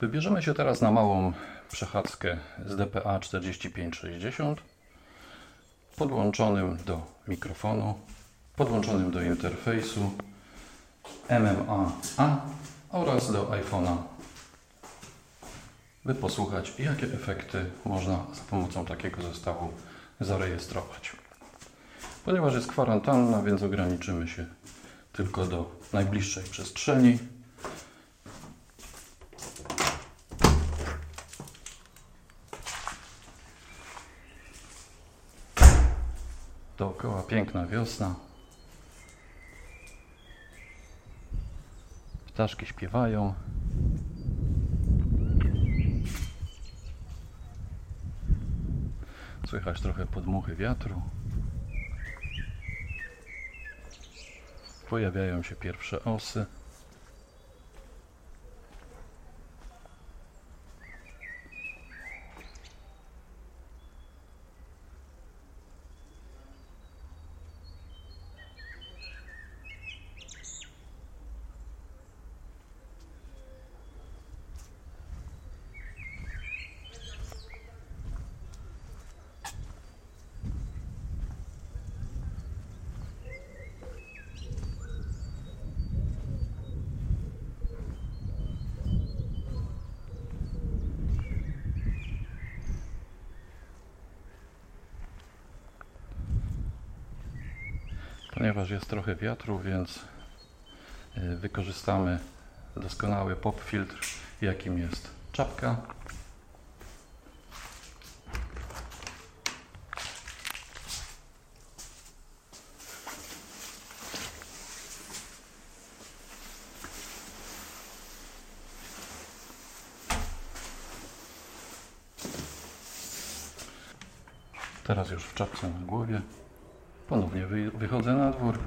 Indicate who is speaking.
Speaker 1: Wybierzemy się teraz na małą przechadzkę z DPA 4560 podłączonym do mikrofonu, podłączonym do interfejsu MMA-A oraz do iPhone'a, by posłuchać jakie efekty można za pomocą takiego zestawu zarejestrować. Ponieważ jest kwarantanna, więc ograniczymy się tylko do najbliższej przestrzeni. Dookoła piękna wiosna. Ptaszki śpiewają. Słychać trochę podmuchy wiatru. Pojawiają się pierwsze osy. Ponieważ jest trochę wiatru, więc y, wykorzystamy doskonały pop filtr, jakim jest czapka. Teraz już w czapce na głowie. Ponownie wy, wychodzę na dwór.